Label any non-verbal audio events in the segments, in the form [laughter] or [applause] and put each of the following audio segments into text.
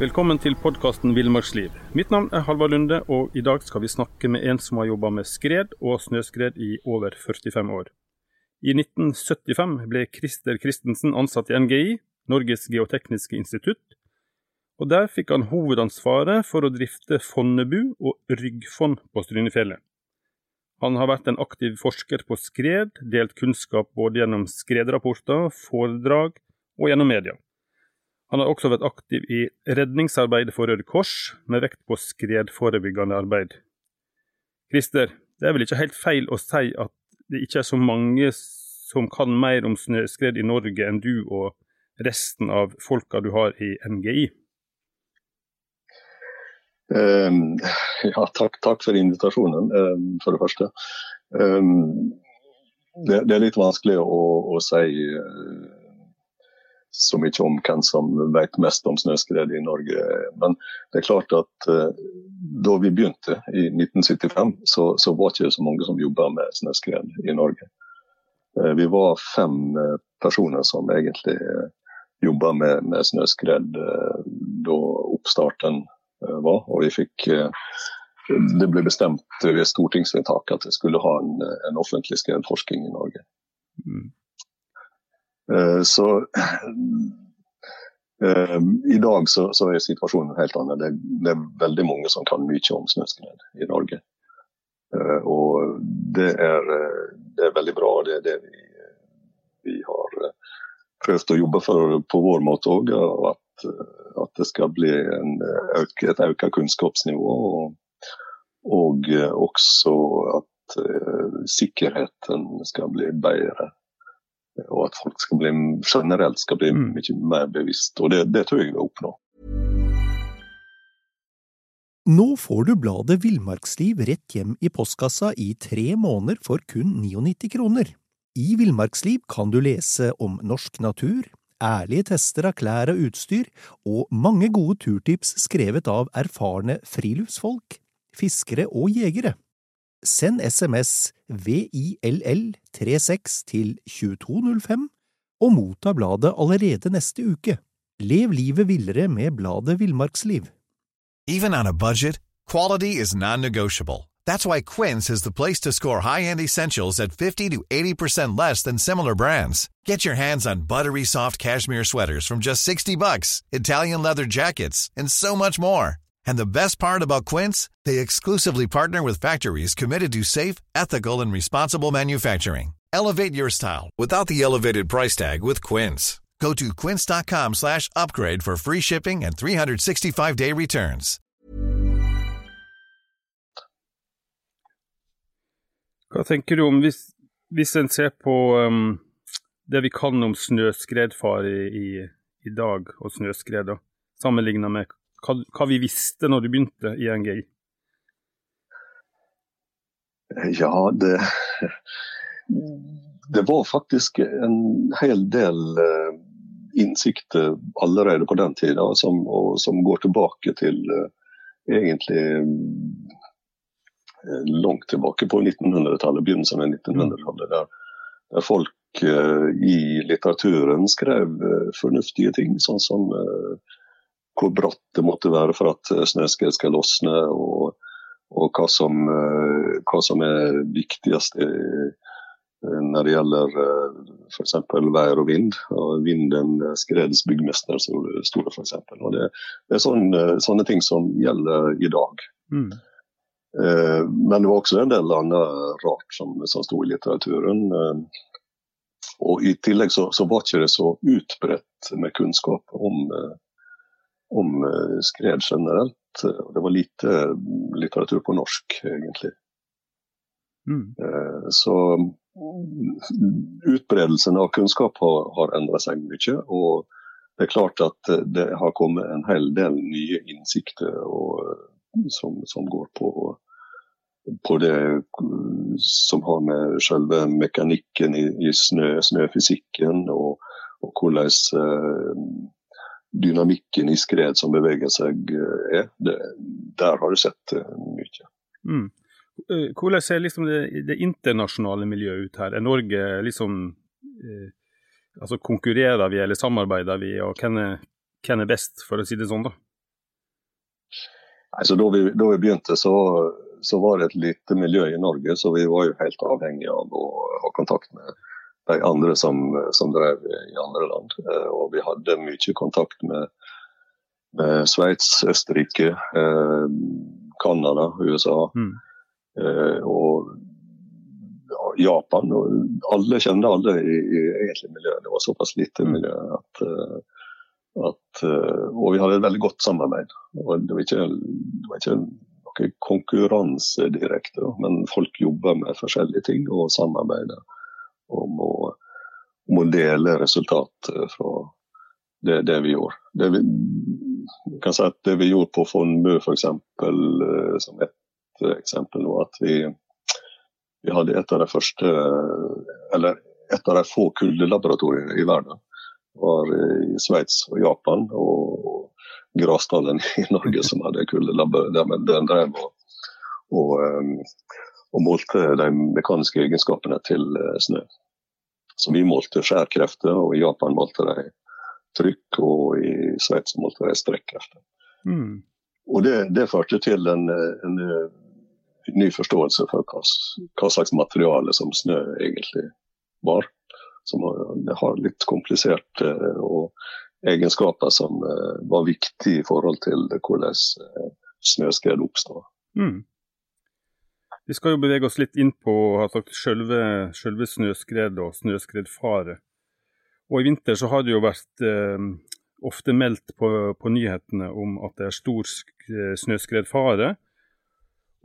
Velkommen til podkasten Villmarksliv. Mitt navn er Halvard Lunde, og i dag skal vi snakke med en som har jobba med skred og snøskred i over 45 år. I 1975 ble Christer Christensen ansatt i NGI, Norges geotekniske institutt, og der fikk han hovedansvaret for å drifte Fonnebu og Ryggfond på Strynefjellet. Han har vært en aktiv forsker på skred, delt kunnskap både gjennom skredrapporter, foredrag og gjennom media. Han har også vært aktiv i redningsarbeidet for Røde Kors, med vekt på skredforebyggende arbeid. Christer, det er vel ikke helt feil å si at det ikke er så mange som kan mer om snøskred i Norge enn du og resten av folka du har i NGI? Um, ja, takk, takk, for invitasjonen, um, for det første. Um, det, det, er litt vanskelig å, å si uh, så mye om hvem som vet mest om snøskred i Norge. Men det er klart at uh, da vi begynte i 1975, så, så var det ikke så mange som jobba med snøskred i Norge. Uh, vi var fem personer som egentlig jobba med, med snøskred da oppstarten var. Og vi fikk det ble bestemt ved stortingsvedtak at vi skulle ha en, en offentlig skredforsking i Norge. Mm. Eh, så [clears throat] i dag så, så, er situasjonen helt annet. Det, det, er veldig mange som kan mye om snøskred i Norge. Og det er, det er veldig bra. Det er det vi, vi har prøvd å jobbe for på vår måte òg. At at det skal bli en, et økt kunnskapsnivå. Og, og eh, også at sikkerheten skal bli bedre. Og at folk skal bli, generelt skal bli mm. mye mer bevisst. Og det, det tror jeg vi oppnå. Nå får du bladet Villmarksliv rett hjem i postkassa i tre måneder for kun 99 kroner. I Villmarksliv kan du lese om norsk natur, ærlige tester av klær og utstyr, og mange gode turtips skrevet av erfarne friluftsfolk, fiskere og jegere. Send SMS VILL36 til 2205 og motta bladet allerede neste uke. Lev livet villere med bladet Villmarksliv. Even on a budget, quality is non-negotiable. That's why Quince is the place to score high-end essentials at 50 to 80% less than similar brands. Get your hands on buttery soft cashmere sweaters from just 60 bucks, Italian leather jackets, and so much more. And the best part about Quince, they exclusively partner with factories committed to safe, ethical, and responsible manufacturing. Elevate your style without the elevated price tag with Quince. Go to quince.com slash upgrade for free shipping and 365-day returns. Hva tenker du om hvis, hvis en ser på um, det vi kan om snøskredfare i, i, dag, og snøskred, da, sammenlignet med hva, hva, vi visste når du begynte i NGI? Ja, det Det var faktisk en hel del uh, innsikter allerede på den tida som, som går tilbake til uh, egentlig Eh, langt tilbake på 1900-tallet, begynnelsen av 1900-tallet. Der, der, folk i litteraturen skrev fornuftige ting, sånn som uh, hvor bratt det måtte være for at snøskred skal losne, og, og hva, som, hva, som, er viktigst når det gjelder f.eks. vær og vind. og Vinden skredets byggmester, sto det f.eks. Det, det er sånne, sånne ting som gjelder i dag. Mm. Eh, men det var også en del annet rart som, som sto i litteraturen. Eh, og I tillegg så, så var ikke det så utbredt med kunnskap om, eh, om skred generelt. Det var lite litteratur på norsk, egentlig. Mm. Så utbredelsen av kunnskap har, har endret seg mye. Og det er klart at det har kommet en hel del nye innsikter og som, som går på, på, det som har med selve mekanikken i, i snø, snøfysikken og, og hvordan eh, dynamikken i skred som beveger seg eh, er. Det, der har du sett eh, mye. Mm. Eh, hvordan ser liksom det, det, internasjonale miljøet ut her? Er Norge liksom eh, altså Konkurrerer vi eller samarbeider vi, og hvem er, hvem er best, for å si det sånn? da? Altså, da, vi, da vi begynte, så, så, var det et lite miljø i Norge, så vi var jo helt avhengige av å ha kontakt med de andre som, som drev i andre land. Eh, og vi hadde mye kontakt med, med Sveits, Østerrike, eh, Canada, USA mm. eh, og Japan. Og alle kjente alle i, i egentlig miljøet. Det var såpass lite mm. miljø at at, og vi hadde et veldig godt samarbeid. Og det var ikke, det var ikke noe konkurranse direkte, men folk jobber med forskjellige ting og samarbeider om å, om å dele resultat fra det, det, vi gjorde. Det vi, kan si at det vi gjorde på Fondbu f.eks., eh, som et eksempel nå, at vi, vi hadde et av de første, eller et av de få kuldelaboratoriene i verden var i Sveits og Japan og Grasdalen i [laughs] Norge som hadde kuldelabbet den drev og, og, og, målte de mekaniske egenskapene til uh, snø. Så vi målte skjærkrefter, og i Japan målte de trykk, og i Sveits målte de strekkrefter. Mm. Og det, det, førte til en, en, en ny forståelse for hva, hva slags materiale som snø egentlig var som har litt kompliserte eh, og egenskaper som eh, var viktige i forhold til hvordan eh, snøskred oppstår. Mm. Vi skal jo bevege oss litt inn på sagt, selve, selve snøskred og snøskredfare. Og I vinter så har det jo vært eh, ofte meldt på, på, nyhetene om at det er stor snøskredfare.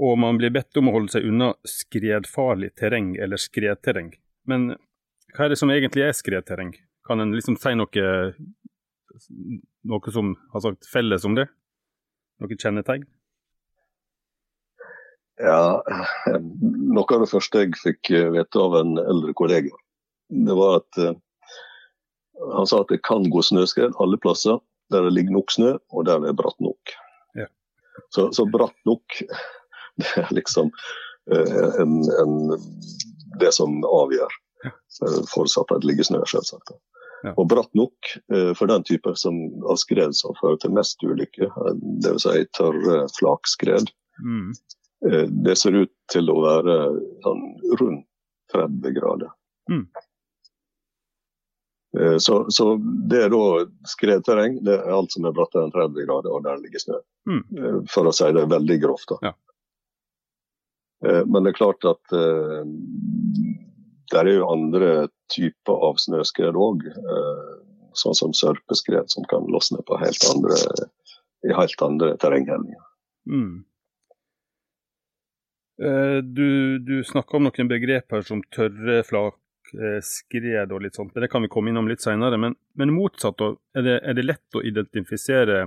Og man blir bedt om å holde seg unna skredfarlig terreng eller skredterreng. Men hva er det som egentlig er skredterreng? Kan en liksom si noe, noe som har sagt felles om det? Noe kjennetegn? Ja, noe av det første jeg fikk vite av en eldre kollega, det var at uh, han sa at det kan gå snøskred alle plasser der det ligger nok snø, og der det er bratt nok. Ja. Så, så, bratt nok, [laughs] det er liksom uh, en, en, det som avgjør. Forutsatt at det ligger snø, selvsagt. Ja. Og bratt nok eh, for den type som, av skred som fører til mest ulykker, eh, dvs. Si tørre flakskred. Mm. Eh, det ser ut til å være sånn rundt 30 grader. Mm. Så, så, det er da skredterreng. Det er alt som er brattere enn 30 grader, og der ligger snø. Mm. For å si det veldig grovt. da. Ja. Men det er klart at det er jo andre typer av snøskred òg, eh, sånn som sørpeskred, som kan losne på helt andre, i helt andre terrenghellinger. Mm. Eh, du, du snakka om noen begreper som tørre flak, eh, skred og litt sånt, det kan vi komme innom litt senere. Men, men motsatt, er det, er det lett å identifisere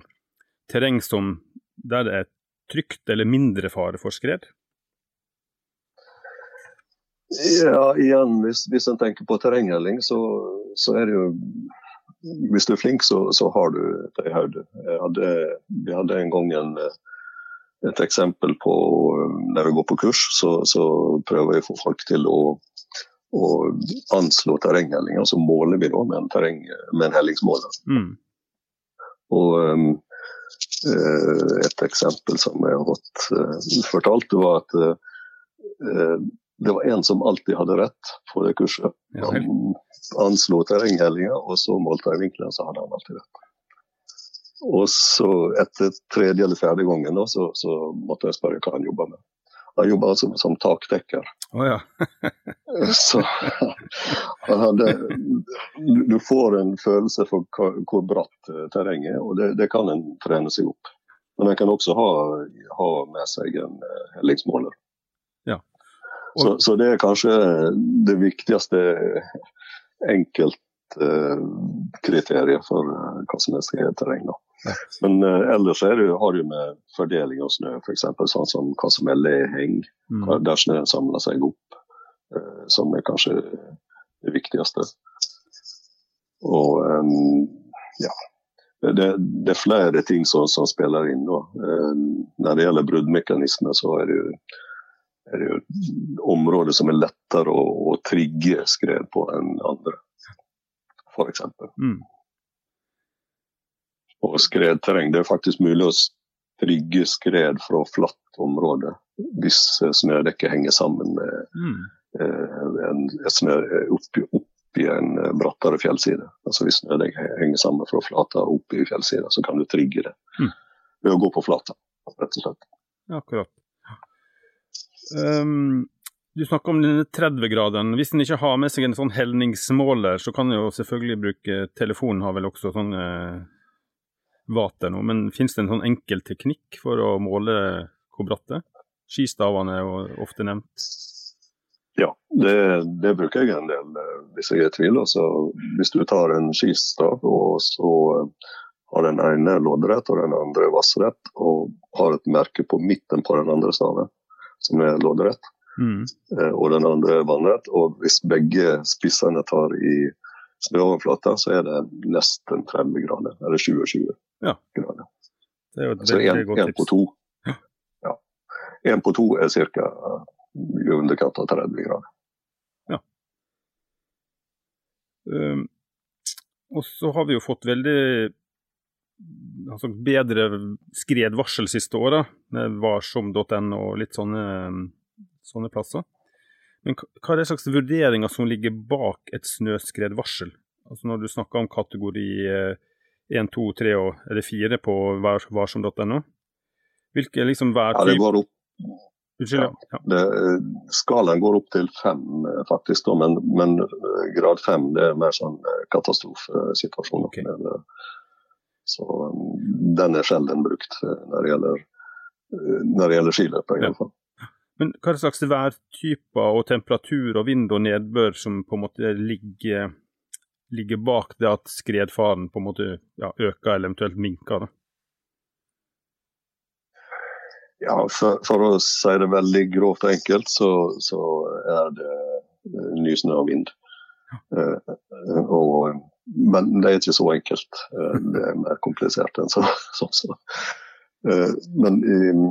terreng som der det er trygt eller mindre fare for skred? Ja, igjen, hvis, hvis en tenker på terrenghelling, så, så, er det jo Hvis du er flink, så, så har du det i hodet. Vi hadde en gang en, et eksempel på når vi går på kurs, så, så prøver vi å få folk til å, å anslå terrenghelling. Så måler vi da med en, terreng, med en hellingsmåler. Mm. Og um, et eksempel som jeg har fått uh, fortalt, var at uh, det var en som alltid hadde rett på det kurset. Han anslo terrenghellinga, og så målte jeg vinkelen, så hadde han alltid rett. Og så etter tredje eller fjerde gangen da, så, så, måtte jeg spørre hva han jobba med. Han jobba altså som takdekker. Oh, ja. [laughs] så han hadde Du får en følelse for hvor bratt eh, terrenget er, og det, det, kan en trene seg opp. Men en kan også ha, ha med seg en hellingsmåler. Ja. Og... Så, så, det er kanskje det viktigste for eh, hva som er skredterreng. Men uh, ellers er det, har du med fordeling av snø, f.eks. sånn som hva som er leheng, mm. der snøen samler seg opp, uh, som er kanskje det viktigste. Og um, ja, det, det, er flere ting som, som spiller inn. Uh, når det gjelder bruddmekanismer, så er det jo er det jo områder som er lettere å, å trigge skred på enn andre, f.eks. Mm. Og skredterreng, det er faktisk mulig å trygge skred fra flatt område hvis snødekket henger sammen med Mm. eh, en, et snø oppi, oppi en eh, brattere fjellside. Altså Hvis snødekket henger sammen fra flata og oppi fjellsida, så kan du trigge det Mm. ved å gå på flata. rett og slett. Akkurat. Um, du snakker om denne 30-graden. Hvis en ikke har med seg en sånn helningsmåler, så kan en jo selvfølgelig bruke telefonen, har vel også sånn eh, vater nå. Men finnes det en sånn enkel teknikk for å måle hvor bratt det er? Skistavene er ofte nevnt. Ja, det, det bruker jeg en del eh, hvis jeg er i tvil. Altså, hvis du tar en skistav og så eh, har den ene loddrett og den andre vassrett, og har et merke på midten på den andre staven som er loddrett, Mm. eh, og den andre vannrett. Og hvis begge spissene tar i snøoverflata, så er det nesten 30 grader. Eller 20-20 Ja. Det er jo et Så veldig godt på tips. to. Ja. En på to er ca. i underkant av 30 grader. Um, og så har vi jo fått veldig altså bedre skredvarsel siste året, med varsom.no og litt sånne, sånne plasser. Men hva er det slags vurderinger som ligger bak et snøskredvarsel? Altså Når du snakker om kategori eh, 1, 2, 3 og, eller 4 på var, varsom.no, hvilke liksom Ja, det går opp Unnskyld, ja. ja. Det, skalaen går opp til fem, eh, faktisk, da, men, men eh, grad fem det er mer sånn eh, katastrofesituasjon. Okay. Så mm, den er sjelden brukt når det gjelder, når det gjelder skiløp. i Ja. hvert fall. Men hva slags værtyper og temperatur og vind og nedbør som på en måte ligger, ligger bak det at skredfaren på en måte ja, øker eller eventuelt minker? Da? Ja, for, for å si det veldig grovt og enkelt, så, så er det eh, nysnø og vind. Eh, eh, og, men det er ikke så enkelt. Uh, det er mer komplisert enn så. [laughs] så, så. Uh, men eh,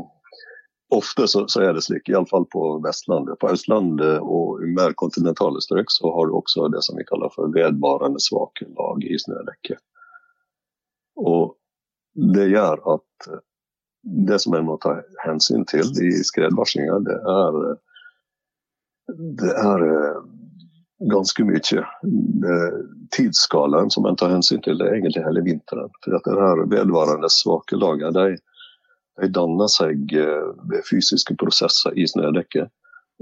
ofte så, så er det slik, iallfall på Vestlandet. På Østlandet og mer kontinentale strøk så har du også det som vi kaller for vedvarende svake lag i snødekket. Og det gjør at det som en må ta hensyn til i skredvarslinga, det er det er eh, ganske mye. Tidsskalaen som en tar hensyn til, det er egentlig hele vinteren. For at det her vedvarende svake laget, de, de danner seg eh, ved fysiske prosesser i snødekket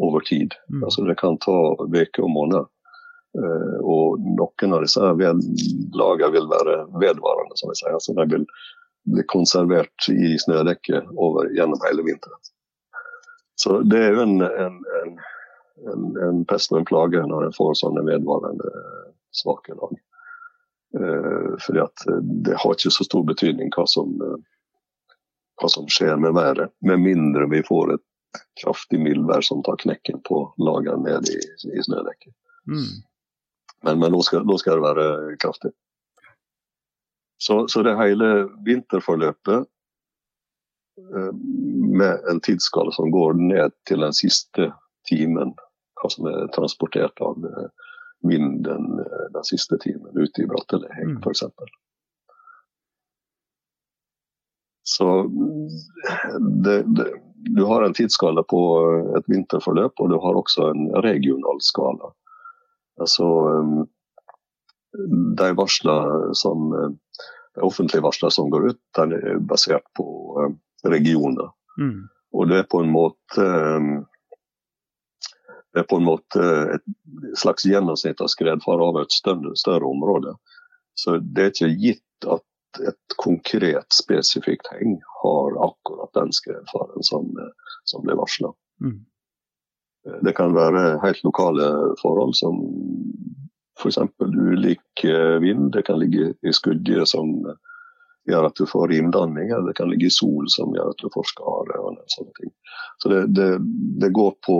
over tid. Mm. Altså det kan ta uker og måneder. Eh, og noen av disse lagene vil være vedvarende, som vi sier. Altså de vil bli konservert i snødekket over, gjennom hele vinteren. Så det er jo en, en, en, en, pest og en plage når en får sånne vedvarende eh, svake lag. Fordi at det har ikke så stor betydning hva som, hva som skjer med været, med mindre vi får et kraftig mildvær som tar knekken på lagene ned i, i snødekket. Mm. Men, men da, skal, da skal det være kraftig. Så, så det hele vinterforløpet eh, med en tidsskala som går ned til den siste timen, hva som er transportert av eh, vinden eh, den siste timen ute i Bratteleheng Mm. f.eks. Så det, det, du har en tidsskala på eh, et vinterforløp, og du har også en regional skala. Altså eh, de varsler som eh, de offentlige varsler som går ut, den er basert på regioner. Mm. Og det er på en måte det er på en måte et slags gjennomsnitt av skredfare over et større, større område. Så det er ikke gitt at et konkret, spesifikt heng har akkurat den skredfaren som, eh, som ble varsla. Mm. Det kan være helt lokale forhold som f.eks. ulik eh, vind. Det kan ligge i skuddet som gjør at du får rimdanning, eller det kan ligge i sol som gjør at du får skade. og noen sånne ting. Så det, det, det går på,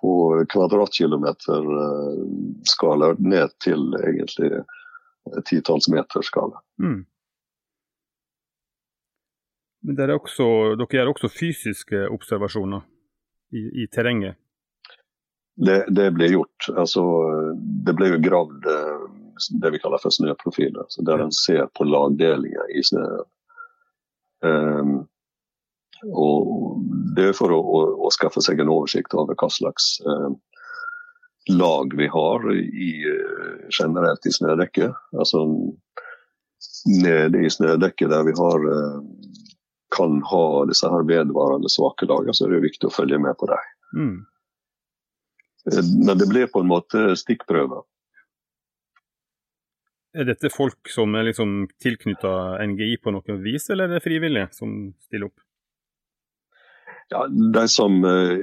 på kvadratkilometer eh, ned til egentlig eh, titalls meter skala. Mm. Men dere, er også, dere gjør også fysiske observasjoner i, i terrenget? Det, det ble gjort. Altså, det ble jo gravd eh, det vi kaller for snøprofiler. Så der en ser på lagdelinger i snøen. Um, og det er for å, å, å, skaffe seg en oversikt over hva slags uh, lag vi har i, generelt i snødekket. Altså nede i snødekket der vi har uh, kan ha disse her vedvarende svake lagene, så er det viktig å følge med på dem. Mm. Men det blir på en måte stikkprøver. Er dette folk som er liksom tilknytta NGI på noe vis, eller er det frivillige som stiller opp? Ja, de som eh,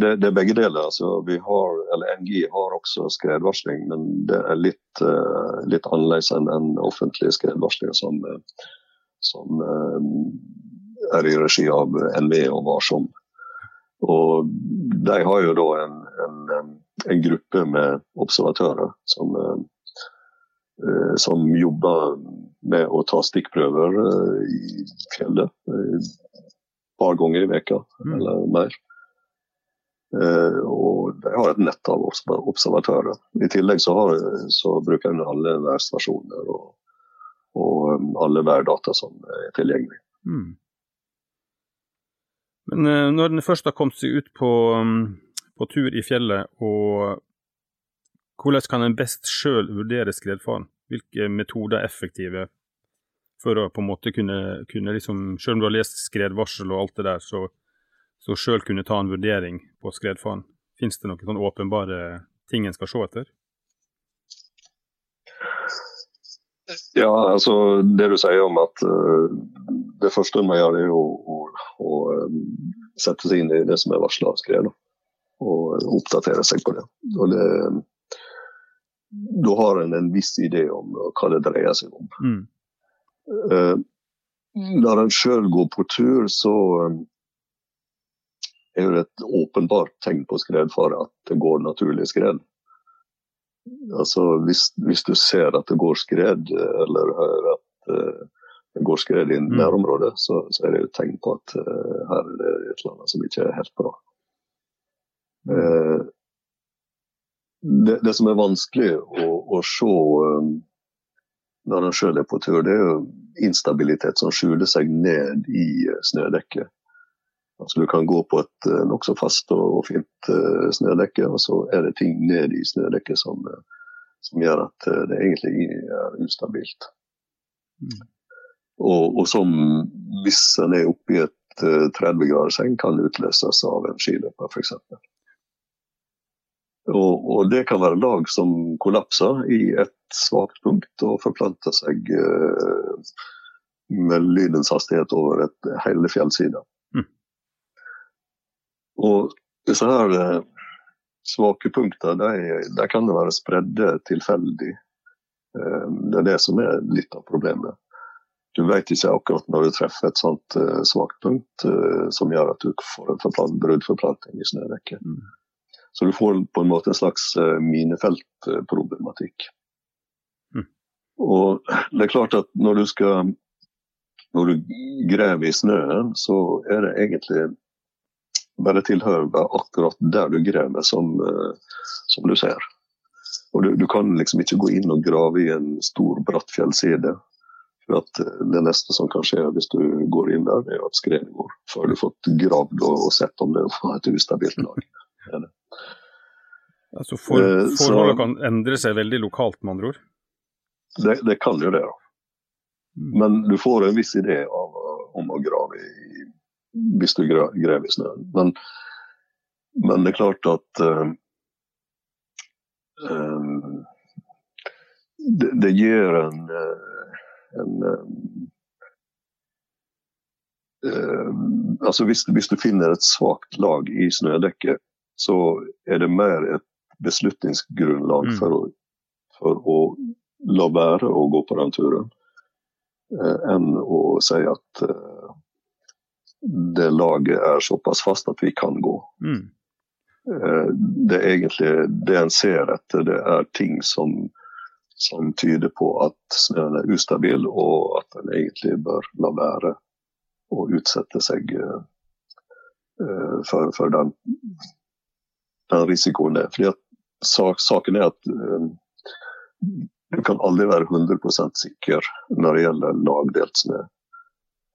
det, det, er begge deler. Altså, vi har, eller NGI har også skredvarsling, men det er litt, uh, litt annerledes enn en offentlige skredvarslinga som, uh, som uh, er i regi av NVE og Varsom. Og de har jo da en, en, en gruppe med observatører som uh, som jobber med å ta stikkprøver eh, i fjellet et eh, par ganger i veka mm. eller mer. Og de har et nett av observatører. I tillegg så, har, så bruker en alle værstasjoner og, og alle værdata som er tilgjengelig. Mm. Men når den først har kommet seg ut på, mm, på tur i fjellet og hvordan kan en best sjøl vurdere skredfaren? Hvilke metoder er effektive for å på en måte kunne, kunne liksom, Selv om du har lest skredvarsel og alt det der, så, så sjøl kunne ta en vurdering på skredfaren. Fins det noen sånn åpenbare ting en skal se etter? Ja, altså det du sier om at uh, det første en må gjøre, er å, å, å um, sette seg inn i det som er varsla av skred. Og oppdatere seg på det. Og det da har en en viss idé om hva det dreier seg om. Mm. Uh, når en sjøl går på tur, så um, er jo et åpenbart tegn på skredfare at det går naturlig skred. Altså hvis, hvis, du ser at det går skred, eller hører at uh, det går skred i mm. nærområdet, så, så, er det et tegn på at uh, her er det et eller annet som ikke er helt bra. Uh, det, det, som er vanskelig å, å se um, når en sjøl er på tur, det er jo instabilitet som skjuler seg ned i snødekket. Altså Du kan gå på et uh, nokså fast og, fint uh, snødekke, og så er det ting ned i snødekket som, uh, som gjør at det egentlig er ustabilt. Mm. Og, og, som hvis en er i et 30 grader seng, kan utløses av en skiløper f.eks. Og, og, det kan være lag som kollapser i et svakt punkt og forplanter seg eh, med lydens hastighet over et hele fjellsida. Og disse her eh, svake punktene, de, de kan være spredde tilfeldig. Eh, det er det som er litt av problemet. Du vet ikke akkurat når du treffer et sånt uh, svakt punkt uh, som gjør at du får en bruddforplanting i snødekket. Mm. Så du får på en måte en slags minefeltproblematikk. Mm. Og det er klart at når du skal når du graver i snøen, så er det egentlig bare tilhører akkurat der du graver, som, uh, som du ser. Og du, du, kan liksom ikke gå inn og grave i en stor, bratt fjellside. For at eh, Det neste som kan skje hvis du går inn der, er at skredet går. Før du har fått gravd og, og sett om det var et ustabilt lag. Altså for, eh, Forholdet kan endre seg veldig lokalt, med andre ord? Det, det kan jo det. da. Mm. Men du får en viss idé av, om å grave i hvis du graver i snøen. Men, men, det er klart at uh, um, det, det, gir en, en uh, altså hvis, hvis, du finner et svakt lag i snødekket, så er det mer et beslutningsgrunnlag mm. for, å, for, å, la være å gå på den turen, eh, enn å si at eh, det laget er såpass fast at vi kan gå. Mm. Eh, det er egentlig det en ser etter, det er ting som, som tyder på at snøen er ustabil, og at en egentlig bør la være å utsette seg uh, for, for den, den risikoen det er. Fordi at sak, saken er at um, du kan aldri være 100% sikker når det gjelder lagdelt snø.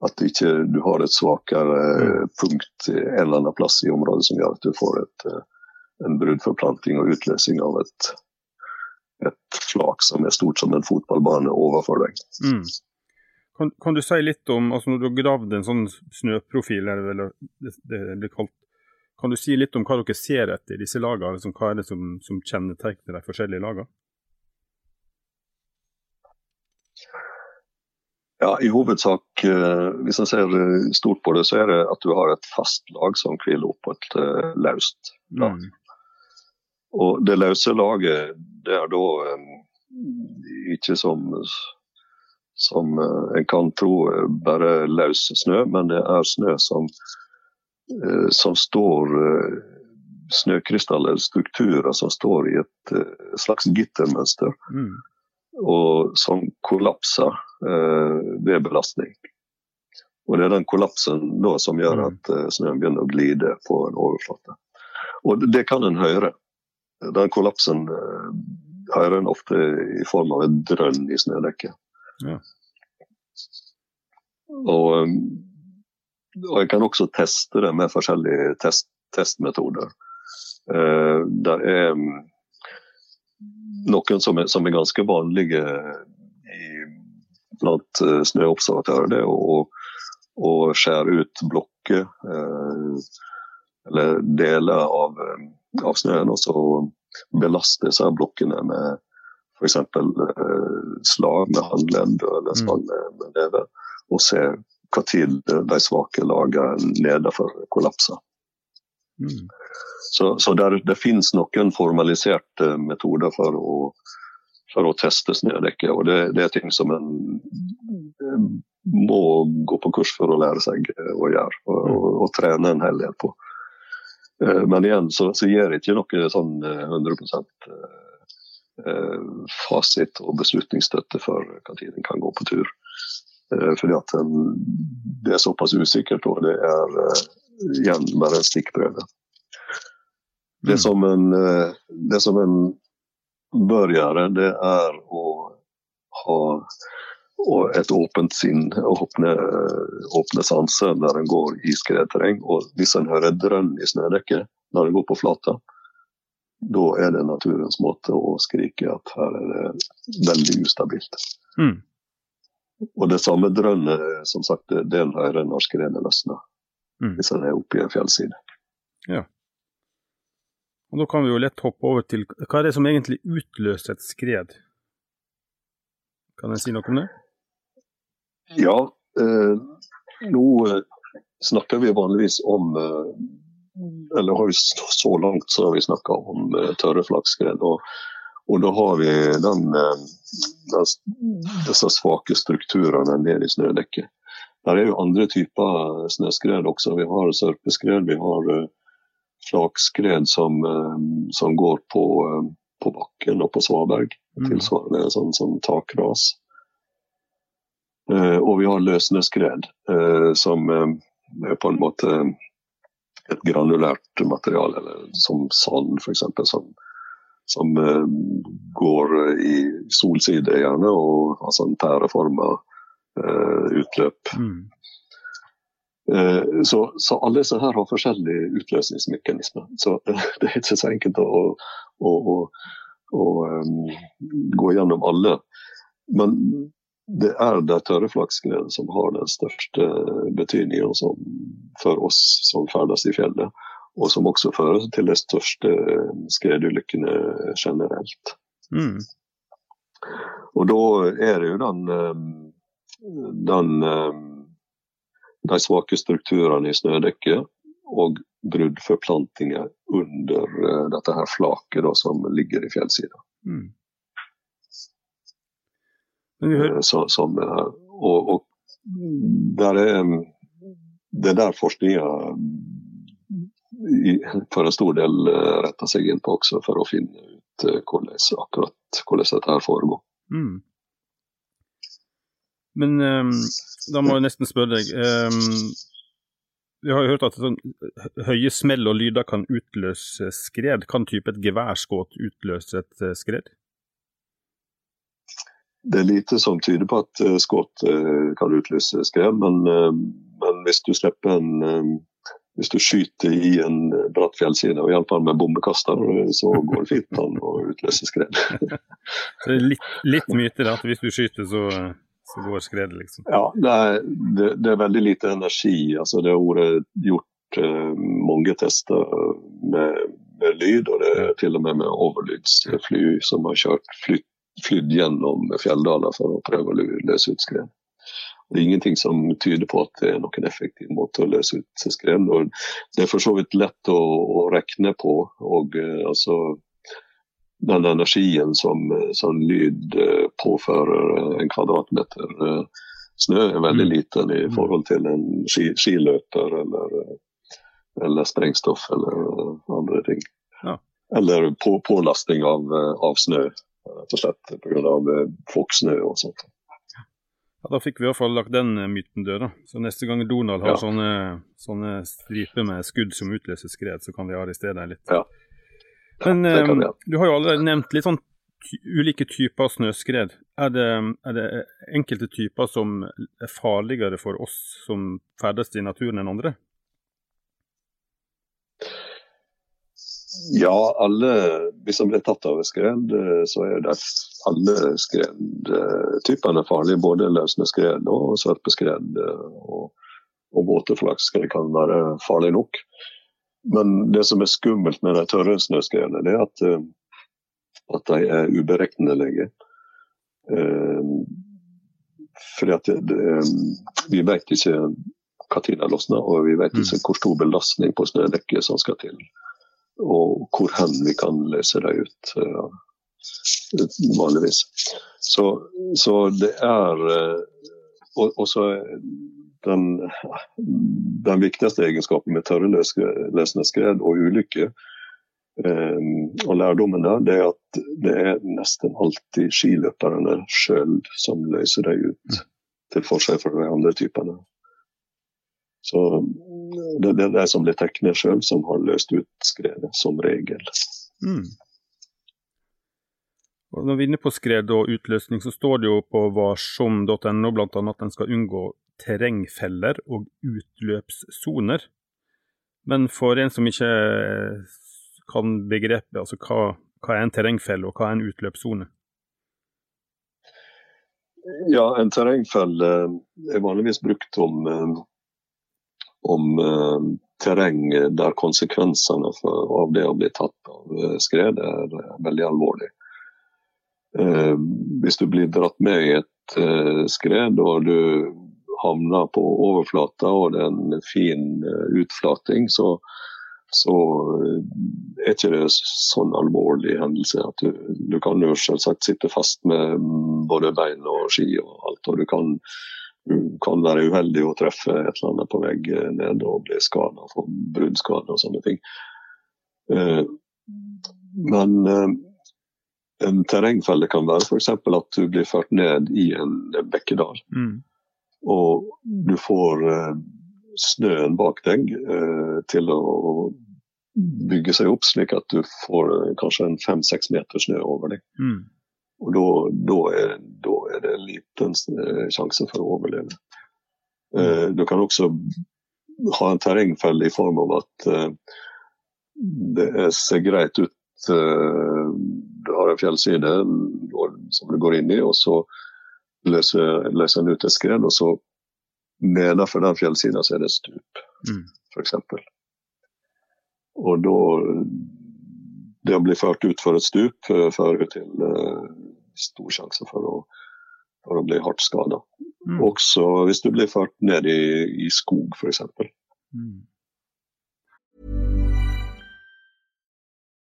At du ikke du har et svakere mm. punkt en eller annen plass i området som gjør at du får et, eh, en bruddforplanting og utløsning av et, et, flak som er stort som en fotballbane overfor deg. Mm. Kan, kan, du si litt om, altså når du har gravd en sånn snøprofil, eller det, det blir kalt, kan du si litt om hva dere ser etter i disse lagene? Liksom, hva er det som, som kjennetegner de forskjellige lagene? Ja, I hovedsak, eh, hvis jeg ser eh, stort på det, så er det at du har et fast lag som hviler oppå et uh, løst lag. Mm. Og det løse laget, det er da um, ikke som, som en kan tro bare løs snø, men det er snø som, som står Snøkrystaller, strukturer som står i et slags gittermønster. Mm og som kollapser eh, ved belastning. Og Det er den kollapsen da som gjør mm. at eh, snøen begynner å glide på en overflate. Og Det kan en høre. Den kollapsen eh, hører en ofte i form av et drønn i snødekket. Ja. Og, eh, og, jeg kan også teste det med forskjellige test, testmetoder. Uh, der er noen som er, som er ganske vanlige blant uh, snøobservatører. Det å, å skjære ut blokker uh, eller deler av, uh, av, snøen, og så belaste disse blokkene med f.eks. Slag med håndledd eller slag med, med neve, og se hva tid de svake lagene nedenfor kollapser. Mm. Så, så der, det finnes noen formaliserte metoder for å, for å teste snødekket. Og det, det, er ting som en må gå på kurs for å lære seg å gjøre, og, og, og trene en hel del på. Eh, men igjen så, så gir det ikke noe sånn 100 eh, eh, fasit og beslutningsstøtte for når en kan gå på tur. Fordi at det er såpass usikkert, og det er igjen bare en stikkprøve. Det mm. som en, eh, det som en bør gjøre, det er å ha et åpent sinn, åpne, åpne sanser når en går i skredterreng. Og hvis en hører drønn i snødekket når en går på flata, da er det naturens måte å skrike at her er det veldig ustabilt. Mm. Og det samme drønnet som sagt, det en hører når skredet løsner. Mm. Hvis en er oppe i en fjellside. Ja. Og Da kan vi jo lett hoppe over til hva er det som egentlig utløser et skred? Kan jeg si noe om det? Ja, eh, nå eh, snakker vi vanligvis om eh, Eller har vi så langt så har vi snakka om eh, tørre flaggskred. Og, og, da har vi den, eh, den, disse svake strukturene ned i snødekket. Der er jo andre typer snøskred også. Vi har sørpeskred, vi har flakskred som, eh, som går på, eh, på, bakken og på svaberg. Mm. Tilsvarende sånn som takras. Eh, og vi har løsneskred, som er på en måte et granulært materiale, eller som sand f.eks. Som, som går i solside gjerne, og har sånn pæreforma utløp. Mm. Eh, så, så, alle disse her har forskjellige utløsningsmekanismer. Så [laughs] det er ikke så enkelt å, å, å, å um, gå gjennom alle. Men det er det tørre flaksskredet som har den største betydningen for oss som ferdes i fjellet. Og som også fører til de største skredulykkene generelt. Mm. Og da er det jo den, den de svake strukturene i snødekket og bruddforplantinger under uh, dette her flaket da, som ligger i fjellsida. Mm. Uh, så, som, uh, og, og der er, det er der forskninga for en stor del retter seg inn på også, for å finne ut hvordan, akkurat hvordan dette her foregår. Mm. Men um, da må jeg nesten spørre deg. Um, vi har jo hørt at sånn, høye smell og lyder kan utløse skred. Kan type et geværskudd utløse et uh, skred? det er lite som tyder på at uh, skudd uh, kan utløse skred, men, uh, men, hvis du slipper en hvis du skyter i en bratt fjellside og iallfall med bombekaster, så går det fint an å utløse skred. [laughs] det er litt, litt myte at hvis du skyter, så, så går skredet, liksom? Ja, det er, det, det er, veldig lite energi. Altså, det har vært gjort uh, mange tester med, med, lyd, og det er til og med med overlydsfly som har kjørt flytt flydd gjennom fjelldaler for å prøve å løse ut skred. Det er ingenting som tyder på at det er noen effektiv måte å løse ut skred. Det er for så vidt lett å, å regne på. og uh, altså den energien som, som lyd uh, påfører en kvadratmeter uh, snø, er veldig mm. liten i forhold til en ski, skiløper eller, eller sprengstoff eller andre ting. Ja. Eller på, pålasting av, av snø rett og slett pga. folksnø og sånt. Ja, Da fikk vi i hvert fall lagt den eh, myten død. da. Så Neste gang Donald har ja. sånne, sånne, striper med skudd som utløser skred, så kan vi arrestere deg litt. Ja. Men eh, du har jo allerede nevnt litt sånn ulike typer snøskred. Er det, er det, enkelte typer som er farligere for oss som ferdes i naturen enn andre? Ja, alle, hvis de blir tatt av skred, eh, så er det alle skredtypene farlige. Både løsne skred og sørpeskred Og, og, våte våteflaksskred kan være farlig nok. Men det som er skummelt med de tørre snøskredene, det er at, eh, at de er uberegnelige. Fordi at det, vi vet ikke når de losner, og vi vet ikke mm. hvor stor belastning på snødekket som skal til og hvor hen vi kan løse dem ut vanligvis. Så, så, det er og, så den, den, viktigste egenskapen med tørrløsende skred og ulykker eh, og lærdommen der, det er at det er nesten alltid skiløperne sjøl som løser dem ut, til forskjell fra de andre typene. Så det, det er de som blir tegnet sjøl, som har løst ut skredet, som regel. Mm. Og når vi er inne på skred og utløsning, så står det jo på varsom.no bl.a. at en skal unngå terrengfeller og utløpssoner. Men for en som ikke kan begrepet, altså hva, hva er en terrengfelle og hva er en utløpssone? Ja, en terrengfelle er vanligvis brukt om om uh, terreng der konsekvensene av det å bli tatt av skred er veldig alvorlig. Hvis du blir dratt med i et skred og du havner på overflata og det er en fin utflating, så, så er ikke det sånn alvorlig hendelse at du, du kan jo selvsagt sitte fast med både bein og ski og alt. og du kan kan være uheldig å treffe et eller annet på vegg ned og bli skada, få bruddskade og sånne ting. Eh, men eh, en terrengfelle kan være f.eks. at du blir ført ned i en bekkedal. Mm. Og du får eh, snøen bak deg til å bygge seg opp, slik at du får kanskje en fem-seks meter snø over deg. Mm. Og da, er, er, det liten eh, sjanse for å overleve. Mm. du kan også ha en terrengfelle i form av at eh, det ser greit ut. Eh, du har en fjellside som du går inn i, og så løser, løser den ut et skred. Og så nedenfor den fjellsida så er det stup, mm. f.eks. Og da det å bli ført ut for et stup uh, fører til uh, stor sjanse for å, for å bli hardt skada. Mm. Også hvis du blir ført ned i, i skog, f.eks. Mm.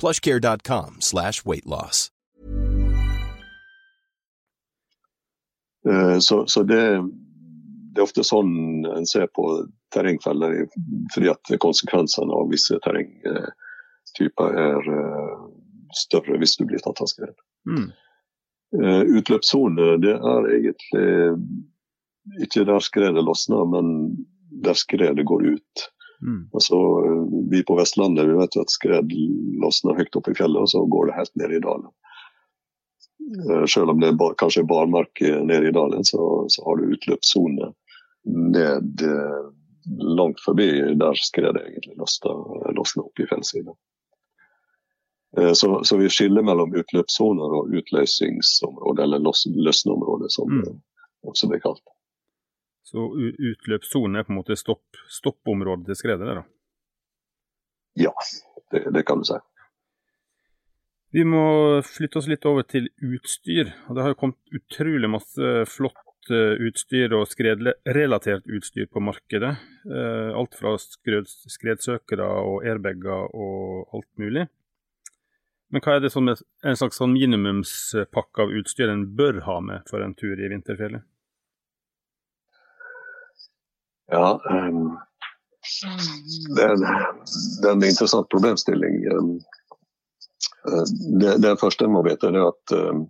plushcare.com slash weight loss. Eh, Så, så det, det er ofte sånn en ser på terrengfeller, fordi at konsekvensene av visse terrengtyper er eh, større hvis du blir tatt av skred. Mm. Eh, Utløpssone det er egentlig ikke der skredet losner, men der skredet går ut. Mm. Altså, vi på Vestlandet vi vet jo at skred losner høyt oppe i fjellet, og så går det helt ned i dalen. Eh, Selv om det er bar, kanskje er barmark eh, nede i dalen, så, så har du utløpssone ned langt forbi der skredet egentlig losner opp i fjellsiden. Eh, Så, så vi skiller mellom utløpssoner og utløsningsområder, eller løsneområder, som Mm. også blir kalt. Så utløpssonen er på en måte stopp, stoppområdet til skredet? der da? Ja, det, det kan du si. Vi må flytte oss litt over til utstyr. og Det har jo kommet utrolig masse flott eh, utstyr og skredrelatert utstyr på markedet. Eh, Alt fra skred, skredsøkere og airbager og alt mulig. Men hva er det som er en slags sånn minimumspakke av utstyr en bør ha med for en tur i vinterfjellet? Ja, um, det, er en, det er en interessant problemstilling. Ehm, eh, det, det første en må vite, er at ehm,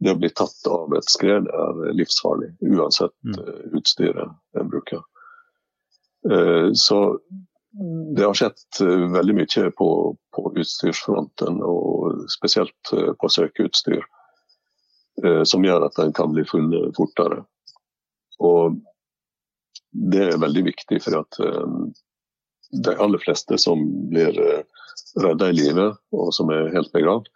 det å bli tatt av et skred er livsfarlig, uansett Mm. eh, utstyret en bruker. Eh, Så det har skjedd veldig mye på, på utstyrsfronten, og spesielt på søkeutstyr, som gjør at en kan bli funnet fortere. Og det er veldig viktig, for at eh, de aller fleste som blir uh, redda i live, og som er helt begravd,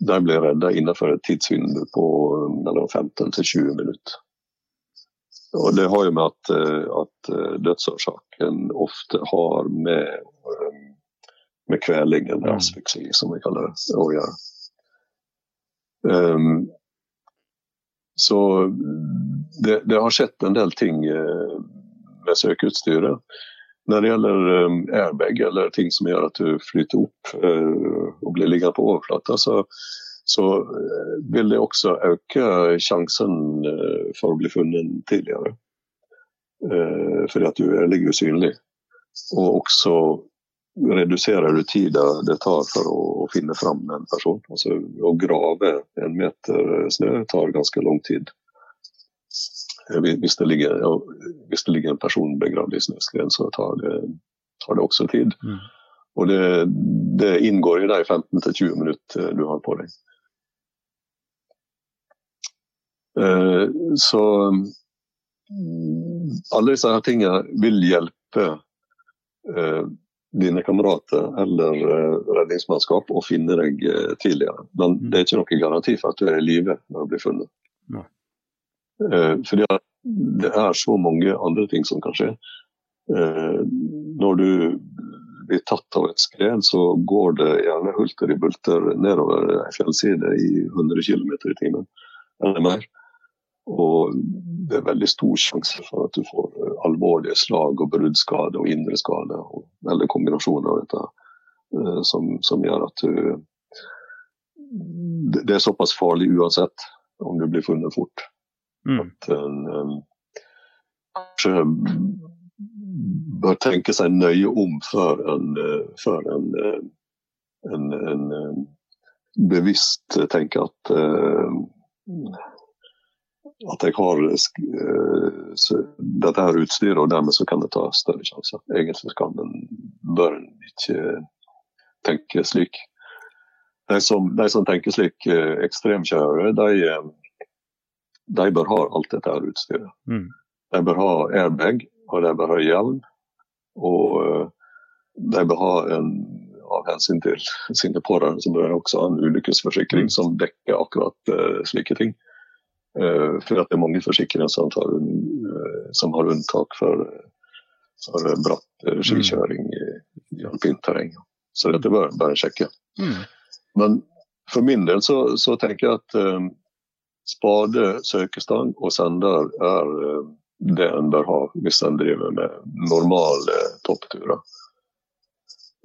de blir redda innenfor et tidsvindu på eh, mellom 15 til 20 minutter. Og Det har jo med at, eh, at eh, dødsårsaken ofte har med, eh, med kveling, eller asfyksi, som vi kaller det, å gjøre. Um, så det, det har skjedd en del ting eh, søkeutstyret. Når det gjelder um, airbag eller ting som gjør at du flyter opp eh, og blir liggende på overflata, så, så eh, vil det også øke sjansen eh, for å bli funnet tidligere. Fordi at du er ligger usynlig. Og også reduserer du tida det tar for å finne fram en person. Altså, å grave en meter snø tar ganske lang tid. Eh, Hvis det ligger, hvis det ligger en person begravd i snøskred, så tar det, tar det også tid. Mm. Og det, det inngår i de 15-20 minutter du har på deg. Eh, Så mm, alle disse her tingene vil hjelpe eh, dine kamerater eller eh, redningsmannskap å finne deg eh, tidligere. Men Mm. det er ikke noen garanti for at du er i live når du blir funnet. Nei. Eh, fordi det er så mange andre ting som kan skje. Eh, når du blir tatt av et skred, så går det gjerne hulter i bulter nedover ei fjellside i 100 km i timen eller mer. Og det er veldig stor sjanse for at du får eh, alvorlige slag og bruddskade og indre skade, eller kombinasjoner av dette, som, som gjør at du det er såpass farlig uansett om du blir funnet fort. Mm. At en kanskje bør tenke seg nøye om før en, eh, før en, eh, en, en eh, bevisst tenker at at jeg har dette her utstyret, og dermed så kan jeg ta større sjanser. Egentlig kan en, bør en ikke tenke slik. De som, de som tenker slik ekstremkjørere, de, de bør ha alt dette her utstyret. Mm. De bør ha airbag, og de bør ha hjelm. Og eh, de bør ha en av hensyn til sine pårørende, så bør de også ha en ulykkesforsikring Mm. som dekker akkurat uh, slike ting. Uh, for det er mange forsikringer som, tar, uh, som har unntak for, for bratt uh, skikjøring i, i alpint terreng. Så dette bør bare sjekke. Mm. Men for min del så, så tenker jeg at spade, søkestang og sender er det en bør ha hvis en driver med normale toppturer.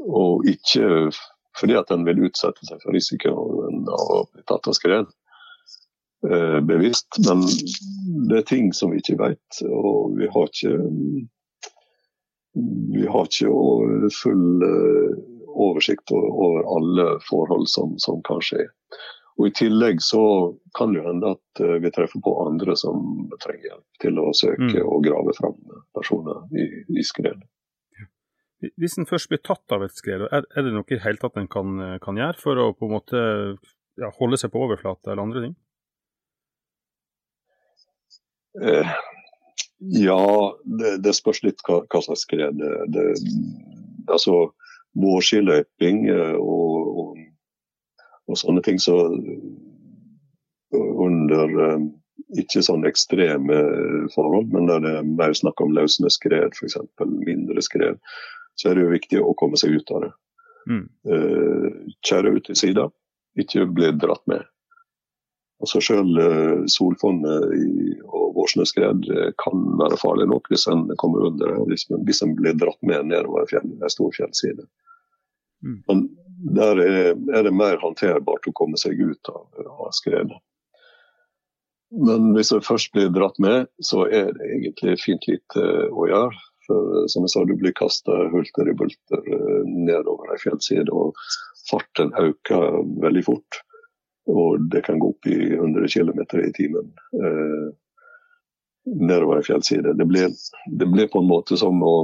Og ikke fordi at en vil utsette seg for risikoen av å bli tatt av skred eh, bevisst. Men det er ting som vi ikke vet, og vi har ikke vi har ikke full eh, oversikt over alle forhold som, som kan skje. Og I tillegg så kan det jo hende at eh, vi treffer på andre som trenger hjelp til å søke mm. og grave fram personer i, i skred. Hvis en først blir tatt av et skred, er, er det noe i hele tatt en kan, kan, gjøre for å på en måte ja, holde seg på overflate eller andre ting? Eh, ja, det, det, spørs litt hva, hva slags skred det, det Altså, vårskiløyping eh, og, og sånne ting. Så under eh, ikke sånn ekstreme forhold, men der det er mer snakk om løsende skred, f.eks. mindre skred, så er det jo viktig å komme seg ut av det. Mm. Kjøre kjære ut til sida, ikke bli dratt med. Altså Selv solfonnet solfondet og vårsnøskred kan være farlig nok hvis en kommer under hvis, hvis en blir dratt med nedover en stor fjellside. Mm. Men der er, det mer håndterbart å komme seg ut av, av skredet. Men hvis jeg først blir dratt med, så er det egentlig fint lite å gjøre. For som jeg sa, du blir kasta hulter i bulter eh, nedover ei fjellside, og farten øker veldig fort. Og det kan gå opp i 100 km i timen eh, nedover ei fjellside. Det blir, det blir på en måte som å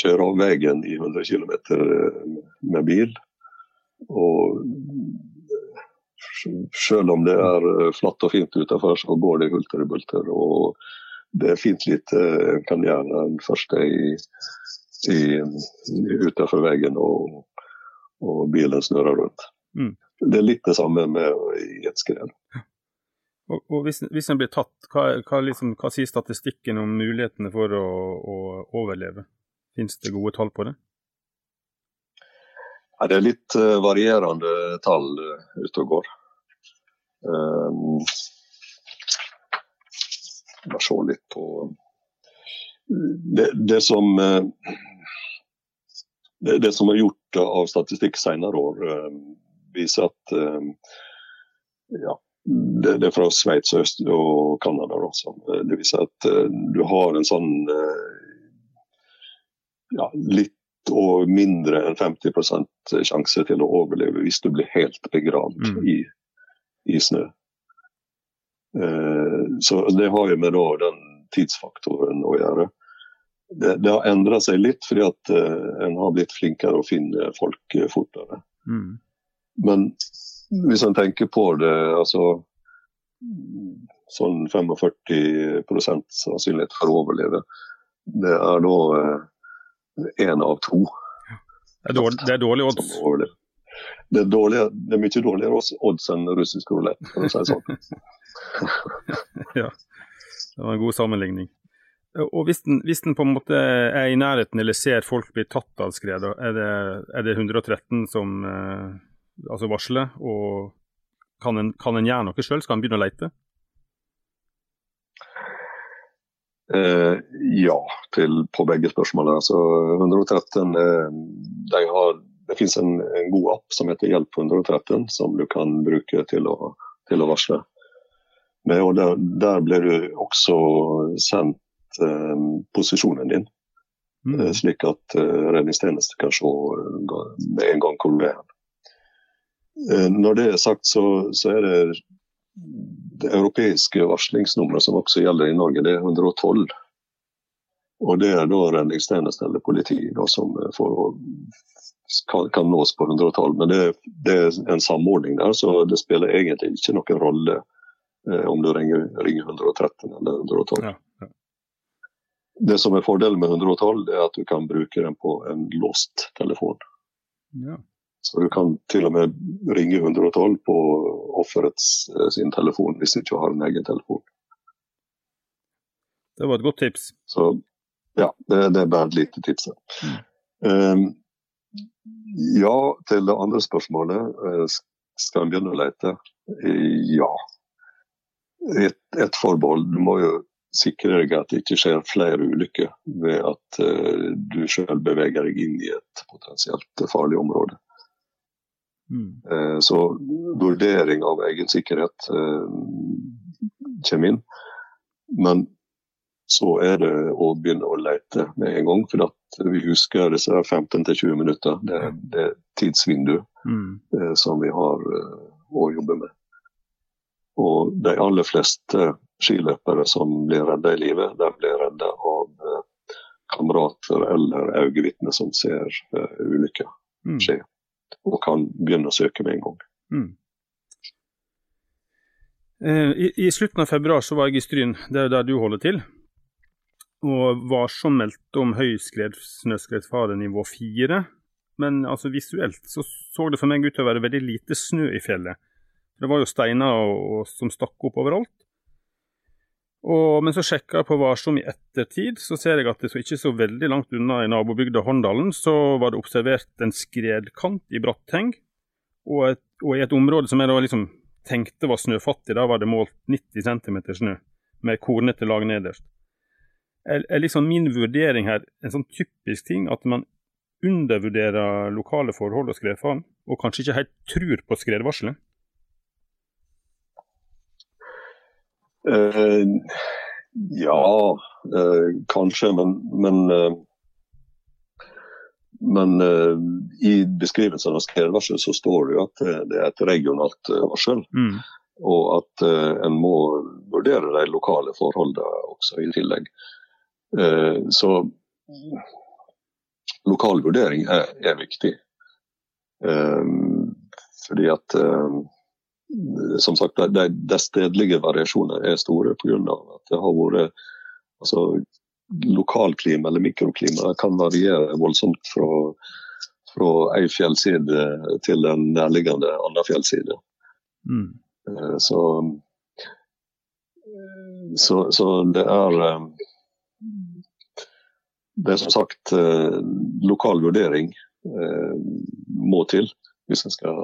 kjøre av veien i 100 km eh, med bil. Og selv om det er eh, flatt og fint utenfor, så går det hulter i bulter. Og det er fint lite en kan gjøre den første i, i, utenfor veien og, og, bilen snurrer rundt. Mm. Det er litt det samme med i et skred. Og, og hvis, hvis, en blir tatt, hva, hva, liksom, hva, sier statistikken om mulighetene for å, å overleve? Finnes det gode tall på det? Ja, det er litt uh, varierende tall uh, ute og går. Um, se litt på Det, det som uh, det, det, som er gjort av statistikk senere år, viser at ja, det, det, er fra Sveits og Canada. Det viser at du har en sånn ja, litt og mindre enn 50 sjanse til å overleve hvis du blir helt begravd mm. i, i, snø. Eh, så det har jo med da, den tidsfaktoren å gjøre. Det, det har endra seg litt fordi at eh, en har blitt flinkere å finne folk eh, fortere. Mm. Men hvis en tenker på det, altså sånn 45% sannsynlighet for å overleve, det er da eh, én av to. Det er dårlig, det er dårlig odds? Det er, dårlig, det er, mye dårligere odds enn russisk rulett, for å si det sånn. [laughs] ja, det var en god sammenligning. Og hvis den, hvis den, på en måte er i nærheten eller ser folk bli tatt av skred, er det, er det 113 som eh, altså varsler? Og kan en, kan en gjøre noe sjøl? Skal en begynne å leite? Eh, ja, til, på begge spørsmålene. Altså, 113, eh, de har, det finnes en, en, god app som heter Hjelp 113, som du kan bruke til å, til å varsle. Men, og der, der, blir du også sendt eh, posisjonen din, mm. Eh, slik at eh, redningstjenesten kan se med en gang hvor du er. Når det er sagt, så, så er det det europeiske varslingsnummeret som også gjelder i Norge, det er 112. Og det er da redningstjenesten eller politiet da, som får, kan, kan, nås på 112. Men det, det, er en samordning der, så det spiller egentlig ikke noen rolle eh, om du ringer, ringer, 113 eller 112. Ja, ja. Det som er fordelen med 112, det er at du kan bruke den på en låst telefon. Ja. Så du kan til og med ringe 112 på offerets eh, sin telefon hvis du ikke har en egen telefon. Det var et godt tips. Så ja, det, det er bare et lite tips. Um, ja, til det andre spørsmålet. eh, Skal en begynne å lete? Eh, Ja. Et, et forbehold. Du må jo sikre deg at det ikke skjer flere ulykker ved at uh, du selv beveger deg inn i et potensielt farlig område. Mm. Eh, Så vurdering av egen sikkerhet eh, kommer inn. Men så er det å begynne å lete med en gang. For at vi husker disse 15-20 minutter. Det, er- det er tidsvindu Mm. eh, som vi har å jobbe med. Og de aller fleste skiløpere som blir redda i livet, de blir redda av kamerater eller øyevitner som ser eh, skje. Mm. Og kan begynne å søke med en gang. Mm. Eh, I, I slutten av februar så var jeg i Stryn, det er jo der du holder til. Og var meldte meldt om høy snøskredfare nivå fire. Men altså visuelt så så det for meg ut til å være veldig lite snø i fjellet. Det var jo steiner og, og, som stakk opp overalt. Og, men så sjekka jeg på Varsom i ettertid, så ser jeg at det så ikke så veldig langt unna i nabobygda Håndalen, så var det observert en skredkant i Brattheng. Og, og i et område som jeg da liksom tenkte var snøfattig, da var det målt 90 cm snø, med kornete lag nederst. Er, er liksom min vurdering her en sånn typisk ting at man undervurderer lokale forhold og skredfaren, og kanskje ikke helt tror på skredvarselet? Eh, ja, uh, kanskje, men, men uh, Men i beskrivelsen av skredvarsel så står det jo at det er et regionalt varsel. Mm. Og at en må vurdere de lokale forholdene også i tillegg. Så lokal vurdering er, er viktig. Fordi at som sagt, de, de stedlige variasjoner er store pga. at det har vært altså, Lokalklima eller mikroklima kan variere voldsomt fra, fra ei fjellside til en nærliggende annen fjellside. Mm. Eh, Så, så, så det er eh, Det er som sagt eh, lokal vurdering må til hvis en skal,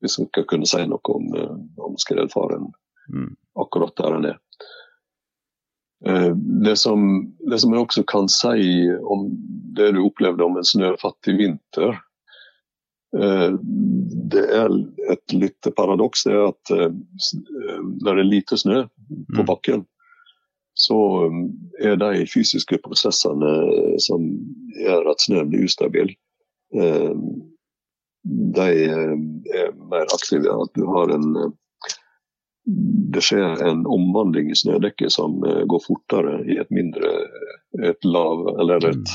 hvis en skal kunne si noe om, eh, om skredfaren Mm. akkurat der han er. Eh, Det som, det som jeg også kan si om det du opplevde om en snøfattig vinter, eh, det er et lite paradoks. Det er at når det er lite snø på Mm. bakken, så er de fysiske prosessene som gjør at snøen blir ustabil, de eh, er mer aktive. At du har en eh, det skjer en omvandling i snødekket som eh, går fortere i et mindre et lav, eller et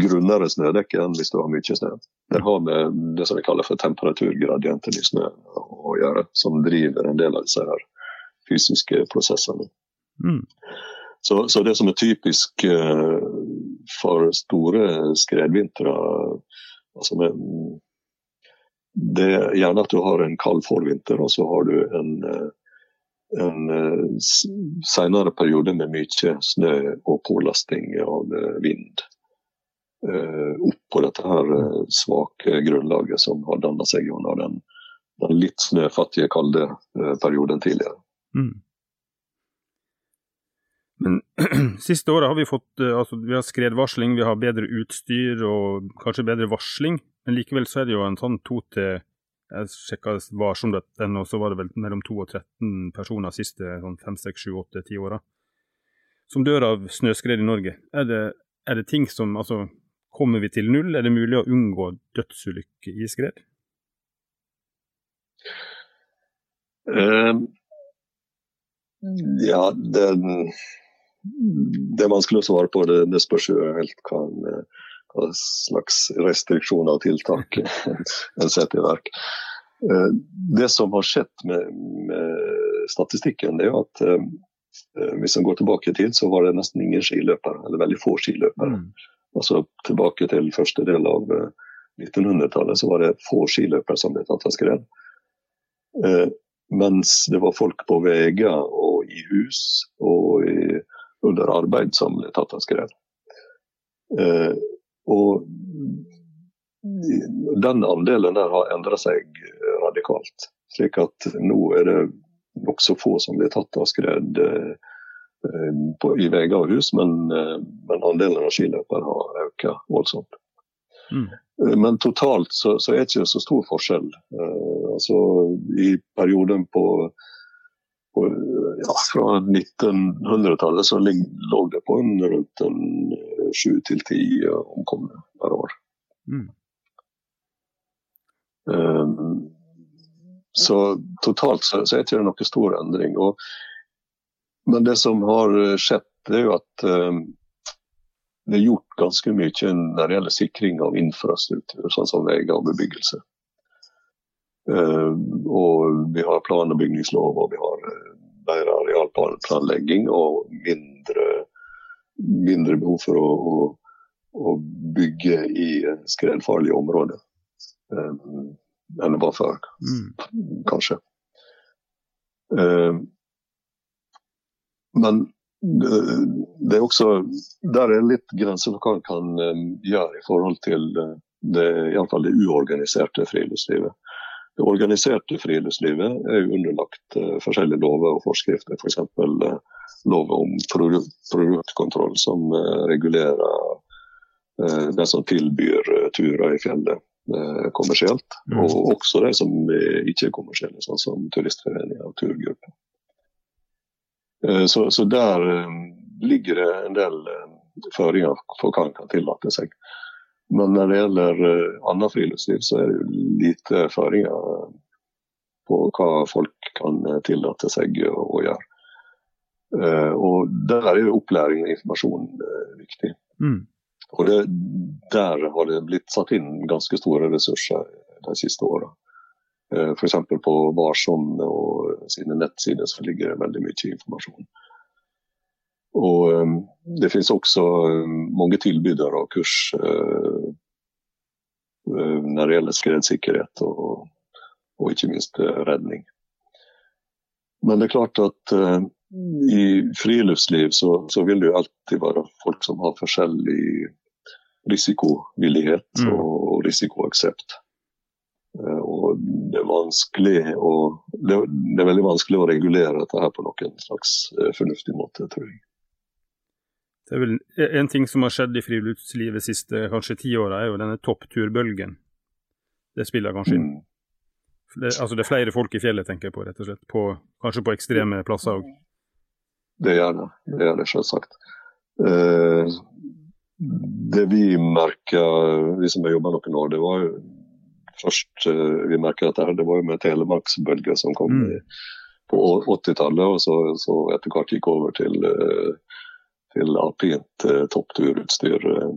grunnere snødekke enn hvis du har mye snø. Det har med det som vi kaller for temperaturgradienten i snø å gjøre, som driver en del av disse her fysiske prosessene. Mm. Så, så det som er typisk eh, for store skredvintre altså med, Det er gjerne at du har en kald forvinter, og så har du en, eh, en eh, senere periode med mye snø og pålasting av eh, vind. Oppå dette her svake grunnlaget som har danna seg under den, den litt snøfattige, kalde perioden tidligere. Mm. Men [clears throat] siste året har vi fått altså, vi har skredvarsling, vi har bedre utstyr og kanskje bedre varsling. Men likevel så er det jo en sånn to til Jeg sjekka varsom.no, og så var det vel mellom 2 og 13 personer siste sånn 5, 6, 7, 8, 10 åra som dør av snøskred i Norge. Er det, er det ting som Altså, kommer vi til null? Er det mulig å unngå dødsulykker i skred? Uh, ja, det, det er vanskelig å svare på. Det, det spørs jo helt hva, en, hva slags restriksjoner og tiltak [laughs] en setter i verk. Eh, det som har skjedd med, med statistikken, det er at eh, hvis en går tilbake i tid, så var det nesten ingen skiløpere, eller veldig få skiløpere. Mm. Altså tilbake til første del av eh, 1900-tallet så var det få skiløpere som ble tatt av skred. Eh, mens det var folk på veier og i hus og i, under arbeid som ble tatt av skred. Eh, og den andelen der har endra seg radikalt. Slik at nå er det nokså få som blir tatt av skred eh, på, i veier og hus, men, eh, men andelen av skiløpere har økt voldsomt. Mm. Eh, men totalt så, så, er det ikke så stor forskjell. Altså I perioden på, ja, fra 1900-tallet så lå det på en rundt sju til ti omkomne per år. Mm. Um, så totalt så, så er det ikke noe stor endring. Og, men det som har skjedd, det er jo at um, det er gjort ganske mye når det gjelder sikring av infrastruktur, sånn som veier og bebyggelse. Uh, og vi har plan- og bygningslov, og vi har uh, bedre arealplanlegging og mindre, mindre behov for å, å, å bygge i skredfarlige områder. Um, enn det var før, mm. kanskje. Um, men det er også Der er litt grenser for hva en kan gjøre i forhold til det, i alle fall det uorganiserte friluftslivet. Det organiserte friluftslivet er jo underlagt uh, forskjellige lover og forskrifter. F.eks. For uh, lov om produktkontroll som regulerer de som tilbyr turer i fjellet. Eh, kommersielt. Mm. Og også de som ikke er kommersielle, sånn som turistforeninger og turgrupper. Eh, så, så, der eh, ligger det en del føringer for hva en kan tillate seg. Men når det gjelder annet friluftsliv, så er det jo lite føringer på hva folk kan tillate seg å, å gjøre. Og der er jo opplæring og informasjon viktig. Mm. Og det, Der har det blitt satt inn ganske store ressurser de siste åra. Eh, F.eks. på Varsom og sine nettsider så ligger det veldig mye informasjon. Og um, Det finnes også um, mange tilbydere av kurs uh, uh, når det gjelder skredsikkerhet og, og ikke minst uh, redning. Men det er klart at i friluftsliv så, så, vil det jo alltid være folk som har forskjellig risikovillighet mm. og risikoaksept. Eh, og det er, vanskelig å, det er veldig vanskelig å regulere dette her på noen slags eh, fornuftig måte, tror jeg. Det er vel En ting som har skjedd i friluftslivet de siste kanskje ti åra, er jo denne toppturbølgen. Det spiller kanskje inn. Mm. Det, altså det er flere folk i fjellet, tenker jeg på, rett og slett. På, kanskje på ekstreme plasser òg. Det gjør det. Det gjør det selvsagt. Eh, det vi merka, vi som har jobba noen år, det var jo først eh, vi merka dette her, det var jo med telemarksbølger som kom mm. på 80-tallet, og så, så, etter hvert gikk over til, eh, til alpint eh, toppturutstyr eh,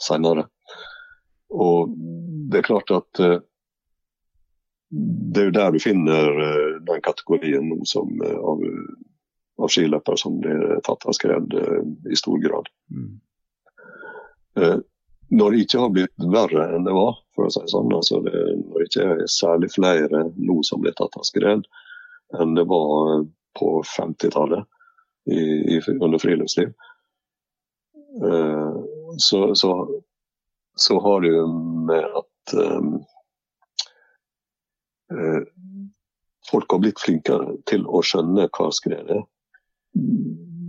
senere. Og det er klart at eh, det er jo der du finner den kategorien som av av skiløpere som blir tatt av skred eh, i stor grad. Mm. Eh, når det ikke har blitt verre enn det var, for å si sånn, altså det, når det ikke er særlig flere nå som blir tatt av skred enn det var på 50-tallet under friluftsliv, eh, så, så, så, har det jo med at um, folk har blitt flinkere til å skjønne hva skred er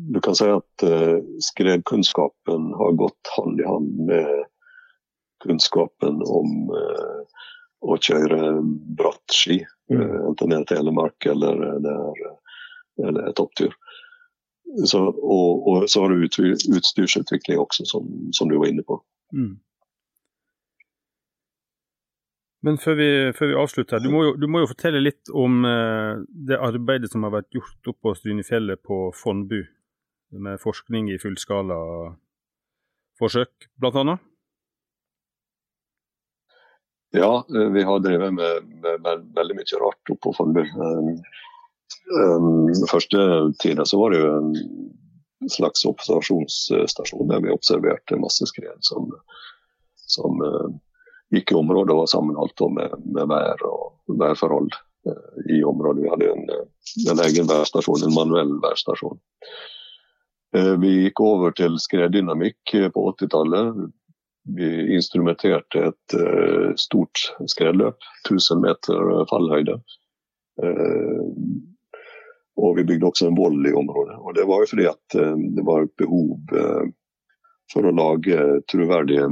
du kan si at uh, skredkunnskapen har gått hand i hand med kunnskapen om å kjøre bratt ski. Uh, enten det er telemark eller det er, eller er topptur. Så, og, og, så har du utstyrsutvikling også, som, som, du var inne på. Mm. Men før vi, før vi avslutter, du må, jo, du må, jo, fortelle litt om eh, det arbeidet som har vært gjort oppe på Strynefjellet på Fondbu, med forskning i fullskala forsøk, bl.a.? Ja, eh, vi har drevet med, med, med veldig mye rart oppe på Fondbu. Um, um, første tida så var det jo en slags observasjonsstasjon der vi observerte masse skred som som gikk i området og var sammenholdt med, med vær og værforhold i området. Vi hadde en, en egen værstasjon, en manuell værstasjon. Vi gikk over til skreddynamikk på 80-tallet. Vi instrumenterte et stort skredløp, 1000 meter fallhøyde. Og vi bygde også en voll i området. Og det var jo fordi at eh, det var et behov eh, for å lage troverdige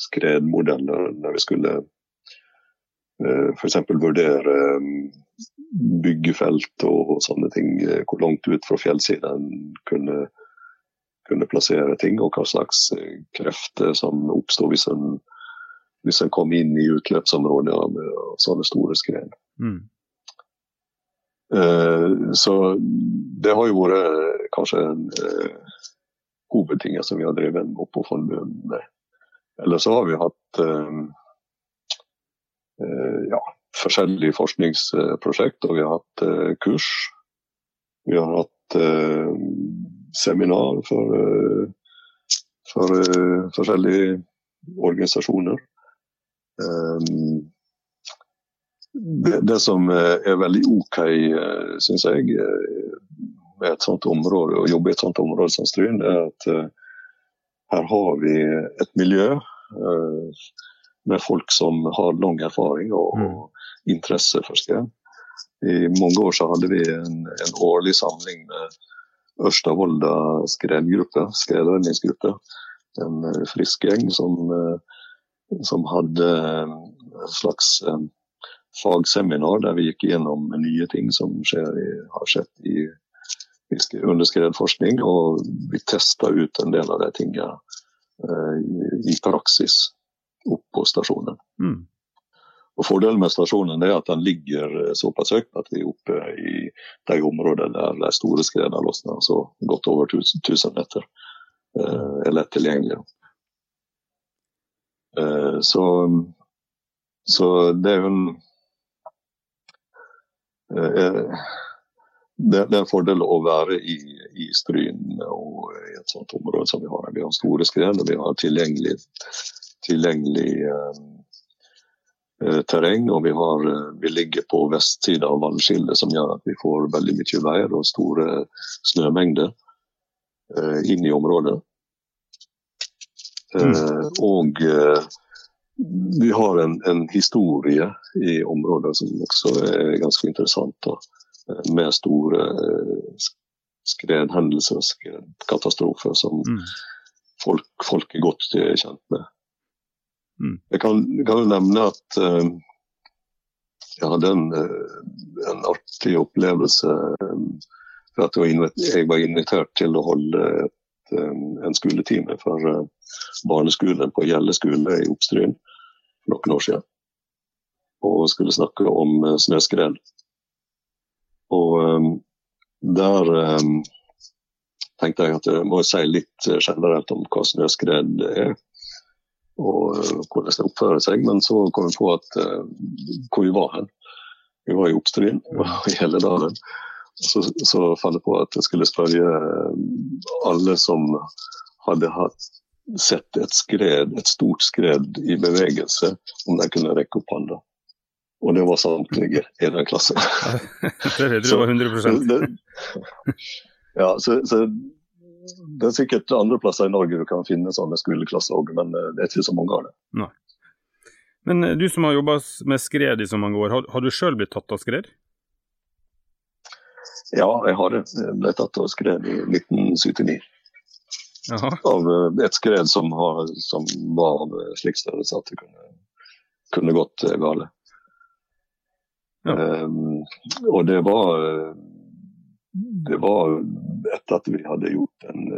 skredmodeller når vi skulle eh, f.eks. vurdere byggefelt og sånne ting. Hvor langt ut fra fjellsiden kunne, kunne plassere ting, og hva slags krefter som oppstod hvis en, hvis en kom inn i utløpsområdet av sånne store skred. Mm. Eh, så det har jo vært eh, kanskje en eh, som vi har drevet opp på formuen med. Eller så har vi hatt ja, forskjellige forskningsprosjekt, og vi har hatt kurs. Vi har hatt seminar for, for forskjellige organisasjoner. Det, det, som eh, er veldig OK, eh, syns jeg, eh, med et sånt område, å jobbe i et sånt område som Stryn, det er at her har vi et miljø med folk som har lang erfaring og, og mm. interesse for skred. I mange år så hadde vi en, en årlig samling med Ørsta-Volda skredgruppe, skredredningsgruppe. En frisk gjeng som, som hadde en slags fagseminar der vi gikk gjennom nye ting som skjer i, har skjedd i, i underskredforskning. Og vi testa ut en del av de tingene eh, i, praksis opp på stasjonen. Mm. Og Fordelen med stasjonen er at den ligger eh, såpass høyt at vi er oppe i de områdene der de store skredene løsner, så godt over 1000 meter eh, er lett tilgjengelig. Eh, så, så det er jo en det, det, er en fordel å være i, i Stryn og i et sånt område som vi har. Vi har store skred og vi har tilgjengelig, tilgjengelig eh, eh, terreng. Og vi, har, vi ligger på vestsida av vannskillet, som gjør at vi får veldig mye vær og store snømengder eh, inn i området. Mm. Eh, og eh, vi har en, en, historie i området som også er ganske interessant. Da, med store eh, skredhendelser og skredkatastrofer som mm. folk, folk, er godt kjent med. Mm. Jeg kan, kan, jo nevne at uh, jeg hadde en, uh, en artig opplevelse. Um, for at jeg var invitert til å holde et, um, en skoletime for uh, barneskolen på Gjelle skole i Oppstryn noen år siden. Og skulle snakke om uh, snøskred. Og um, der um, tenkte jeg at jeg må si litt generelt om hva snøskred er. Og hvordan det oppfører seg. Men så kom vi på at uh, hvor vi var hen. Vi var i Oppstryn, i hele dalen. Så, så fant jeg på at jeg skulle spørre alle som hadde hatt sett et skred, et stort skred i bevegelse, om de kunne rekke opp hånda. Og det var samtlige i den klassen. [laughs] det vet du var 100 det, Ja, så, så, det er sikkert andre plasser i Norge du kan finne sånne skoleklasser òg, men eh, det er ikke så mange av det. Nei. Men eh, du som har jobba med skred i så mange år, har, har du sjøl blitt tatt av skred? Ja, jeg har det. Jeg ble tatt av skred i 1979. Av eh, et skred som, har, som var av slik størrelse at det kunne, kunne gått gale. galt. Ja. Um, og det var det var etter at vi hadde gjort en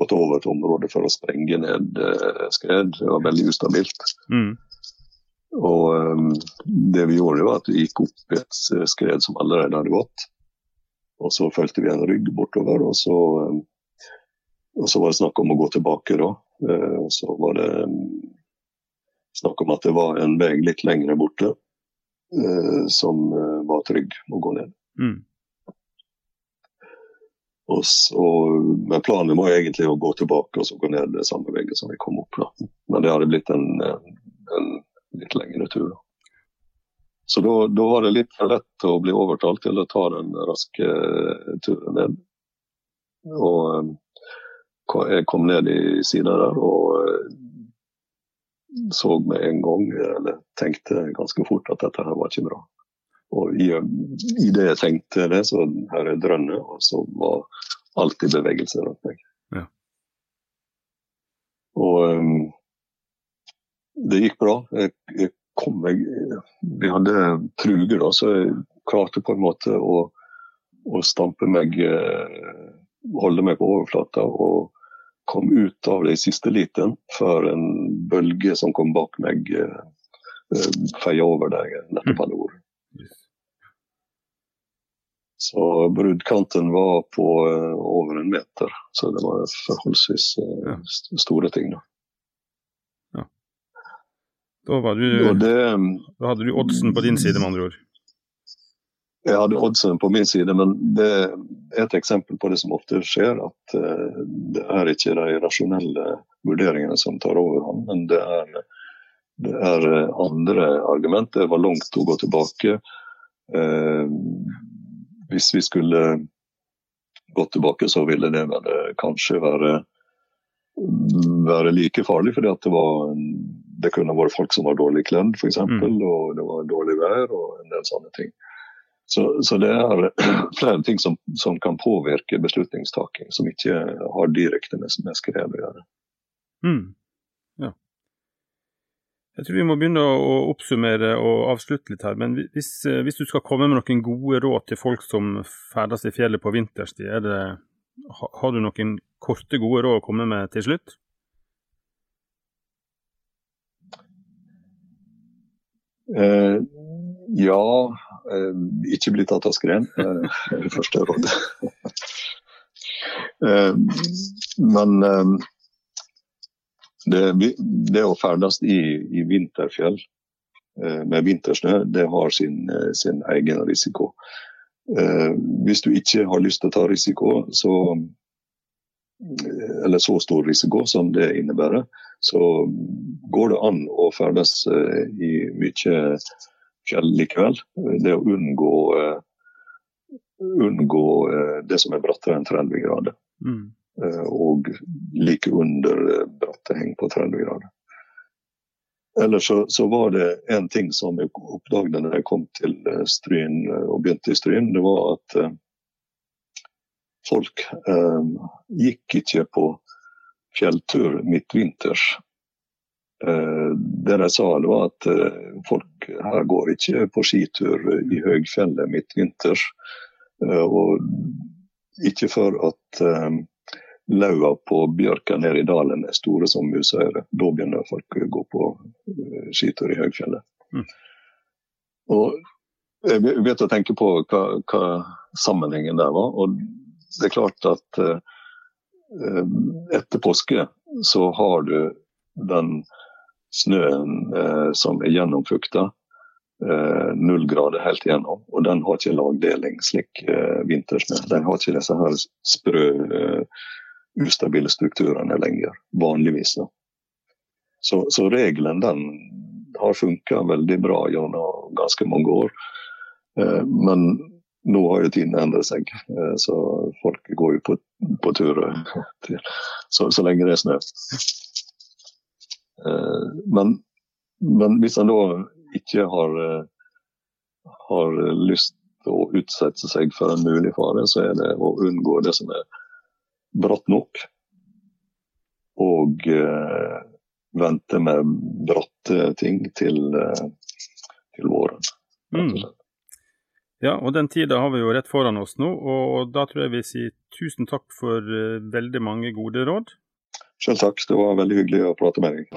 gått over et område for å sprenge ned skred. Det var veldig ustabilt. Mm. Og um, det vi gjorde, var at vi gikk opp i et skred som allerede hadde gått. Og så fulgte vi en rygg bortover, og så um, og så var det snakk om å gå tilbake da. Eh, og så var det mm, snakk om at det var en vei litt lengre borte eh, som eh, var trygg å gå ned. Mm. Og så, men planen var egentlig å gå tilbake og så gå ned samme veien som vi kom opp. Da. Men det hadde blitt en, en litt lengre tur. Da. Så da, var det litt for lett å bli overtalt til å ta den raske turen ned. Og kom ned i sida der og så med en gang, eller tenkte ganske fort at dette her var ikke bra. Og i, i det jeg tenkte det, så her er drønnet, og så var alt i bevegelse rundt meg. Ja. Og um, det gikk bra. Jeg, jeg kom meg Vi hadde truger, da, så jeg klarte på en måte å, å stampe meg Holde meg på overflata og kom ut av det i siste liten før en bølge som kom bak meg, uh, feia over der jeg nettopp hadde vært. Så bruddkanten var på uh, over en meter, så det var forholdsvis store ting. Da. Ja. Da, var du, det, da hadde du oddsen på din side, med andre ord? Jeg hadde oddsen på min side, men det er et eksempel på det som ofte skjer. At uh, det er ikke de rasjonelle vurderingene som tar overhånd, men det er, det er andre argumenter. Det var langt å gå tilbake. Eh, hvis vi skulle gått tilbake, så ville det vel kanskje være, være like farlig. fordi det, var, det kunne vært folk som var dårlig kledd, f.eks. Mm. Og det var dårlig vær og en del sånne ting. Så, så det er [clears throat] flere ting som, som, kan påvirke beslutningstaking, som ikke har direkte med, med skred å gjøre. Mm. Jeg tror vi må begynne å oppsummere og avslutte litt her. Men hvis, eh, hvis du skal komme med noen gode råd til folk som ferdes i fjellet på vinterstid, det, har du noen korte, gode råd å komme med til slutt? Eh, ja, ikke bli tatt av skred. Uh, det første rådet. [laughs] men det, det å ferdes i, i vinterfjell eh, med vintersnø, det har sin, eh, sin egen risiko. Eh, hvis du ikke har lyst til å ta risiko, så, eller så stor risiko som det innebærer, så går det an å ferdes i mye likevel. Det å unngå, unngå det som er brattere enn 30 grader. Mm. Eh, og like under bratte heng på 30 grader. Ellers så, så, var det en ting som jeg oppdaget da jeg kom til eh, Stryn og begynte i Stryn. Det var at eh, folk eh, gikk ikke på fjelltur midtvinters. Eh, det de sa, var at folk her går ikke på skitur i høgfjellet midtvinters. og ikke for at laua på bjørka nede i dalen er store som musøyre. Da begynner folk å gå på skitur i høgfjellet. Mm. Og jeg begynte å tenke på hva, hva, sammenhengen der var. Og det er klart at etter påske så har du den snøen eh, som er gjennomfukta. null grader helt igjennom, og den har ikke lagdeling slik vintersnø. Den har ikke disse her sprø ustabile strukturene lenger, vanligvis. Så, så, regelen den har funka veldig bra gjennom ganske mange år. Eh, men nå har jo tiden endret seg, eh, så folk går jo på, på tur [laughs] så, så, lenge det er snø. Eh, men, men hvis en da ikke har, har lyst til å utsette seg for en mulig fare, så er det å unngå det som er bratt nok. Og eh, vente med bratte ting til, eh, til våren. Mm. Ja, og den tida har vi jo rett foran oss nå, og da tror jeg vi sier tusen takk for veldig mange gode råd. Selv takk, det var veldig hyggelig å prate med deg.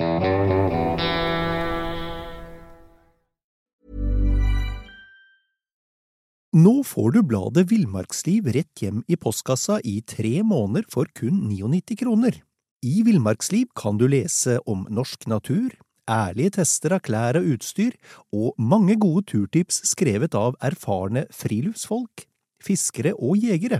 Nå får du bladet Villmarksliv rett hjem i postkassa i tre måneder for kun 99 kroner. I Villmarksliv kan du lese om norsk natur, ærlige tester av klær og utstyr, og mange gode turtips skrevet av erfarne friluftsfolk, fiskere og jegere.